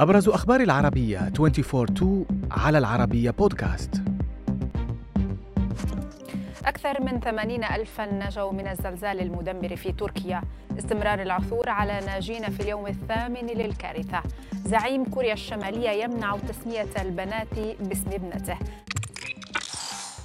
أبرز أخبار العربية 24 على العربية بودكاست. أكثر من 80 ألفا نجوا من الزلزال المدمر في تركيا. استمرار العثور على ناجين في اليوم الثامن للكارثة. زعيم كوريا الشمالية يمنع تسمية البنات باسم ابنته.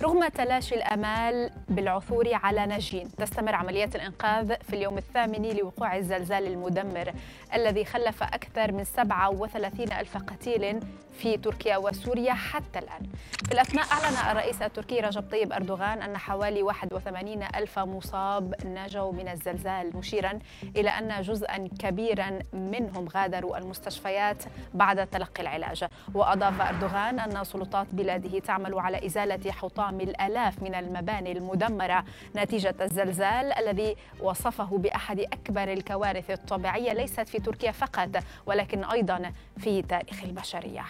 رغم تلاشي الأمال بالعثور على نجين تستمر عمليات الإنقاذ في اليوم الثامن لوقوع الزلزال المدمر الذي خلف أكثر من 37 ألف قتيل في تركيا وسوريا حتى الآن. في الأثناء أعلن الرئيس التركي رجب طيب أردوغان أن حوالي 81 ألف مصاب نجوا من الزلزال مشيرا إلى أن جزءا كبيرا منهم غادروا المستشفيات بعد تلقي العلاج. وأضاف أردوغان أن سلطات بلاده تعمل على إزالة حطام الآلاف من المباني المدمرة نتيجة الزلزال الذي وصفه بأحد أكبر الكوارث الطبيعية ليست في تركيا فقط ولكن أيضا في تاريخ البشرية.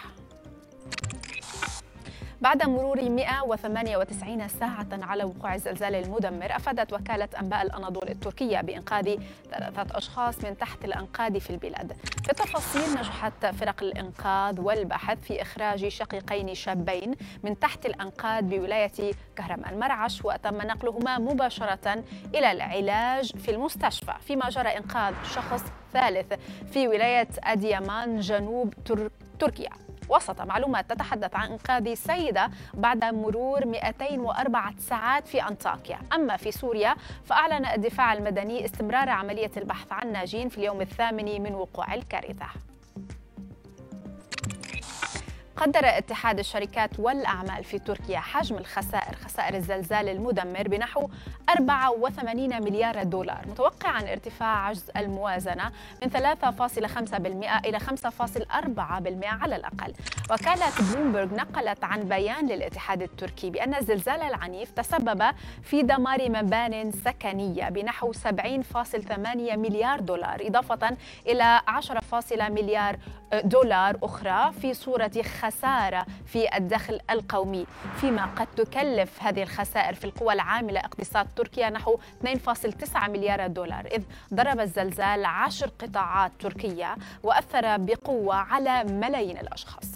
بعد مرور 198 ساعة على وقوع الزلزال المدمر أفادت وكالة أنباء الأناضول التركية بإنقاذ ثلاثة أشخاص من تحت الأنقاض في البلاد. في التفاصيل نجحت فرق الإنقاذ والبحث في إخراج شقيقين شابين من تحت الأنقاض بولاية كهرم المرعش وتم نقلهما مباشرة إلى العلاج في المستشفى فيما جرى إنقاذ شخص ثالث في ولاية أديامان جنوب تركيا. وسط معلومات تتحدث عن إنقاذ سيدة بعد مرور 204 ساعات في أنطاكيا. أما في سوريا فأعلن الدفاع المدني استمرار عملية البحث عن ناجين في اليوم الثامن من وقوع الكارثة. قدر اتحاد الشركات والأعمال في تركيا حجم الخسائر خسائر الزلزال المدمر بنحو 84 مليار دولار متوقعا ارتفاع عجز الموازنة من 3.5% إلى 5.4% على الأقل وكالة بلومبرغ نقلت عن بيان للاتحاد التركي بأن الزلزال العنيف تسبب في دمار مبان سكنية بنحو 70.8 مليار دولار إضافة إلى 10. مليار دولار أخرى في صورة خسارة في الدخل القومي. فيما قد تكلف هذه الخسائر في القوى العاملة اقتصاد تركيا نحو 2.9 مليار دولار إذ ضرب الزلزال عشر قطاعات تركية وأثر بقوة على ملايين الأشخاص.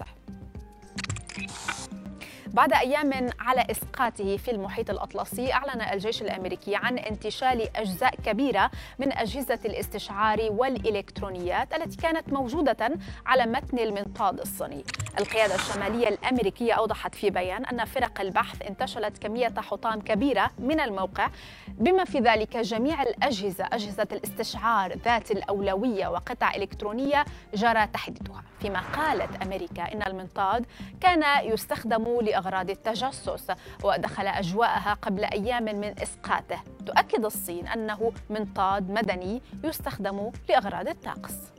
بعد أيام على إسقاطه في المحيط الأطلسي أعلن الجيش الأمريكي عن انتشال أجزاء كبيرة من أجهزة الاستشعار والإلكترونيات التي كانت موجودة على متن المنطاد الصيني. القيادة الشمالية الأمريكية أوضحت في بيان أن فرق البحث انتشلت كمية حطام كبيرة من الموقع بما في ذلك جميع الأجهزة أجهزة الاستشعار ذات الأولوية وقطع إلكترونية جرى تحديدها. فيما قالت أمريكا إن المنطاد كان يستخدم لأغراض التجسس ودخل أجواءها قبل أيام من إسقاطه. تؤكد الصين أنه منطاد مدني يستخدم لأغراض الطقس.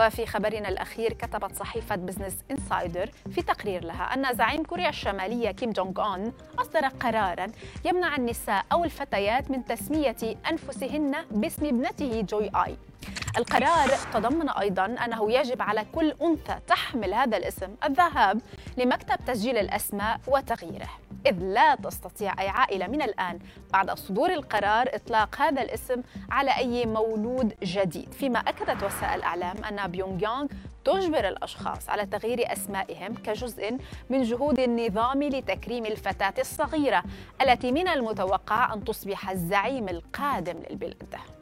وفي خبرنا الأخير كتبت صحيفة Business Insider في تقرير لها أن زعيم كوريا الشمالية كيم جونغ أون أصدر قرارا يمنع النساء أو الفتيات من تسمية أنفسهن باسم ابنته جوي آي القرار تضمن أيضا أنه يجب على كل أنثى تحمل هذا الاسم الذهاب لمكتب تسجيل الأسماء وتغييره. إذ لا تستطيع أي عائلة من الآن بعد صدور القرار إطلاق هذا الاسم على أي مولود جديد. فيما أكدت وسائل الإعلام أن بيونغ يونغ تجبر الأشخاص على تغيير أسمائهم كجزء من جهود النظام لتكريم الفتاة الصغيرة التي من المتوقع أن تصبح الزعيم القادم للبلاد.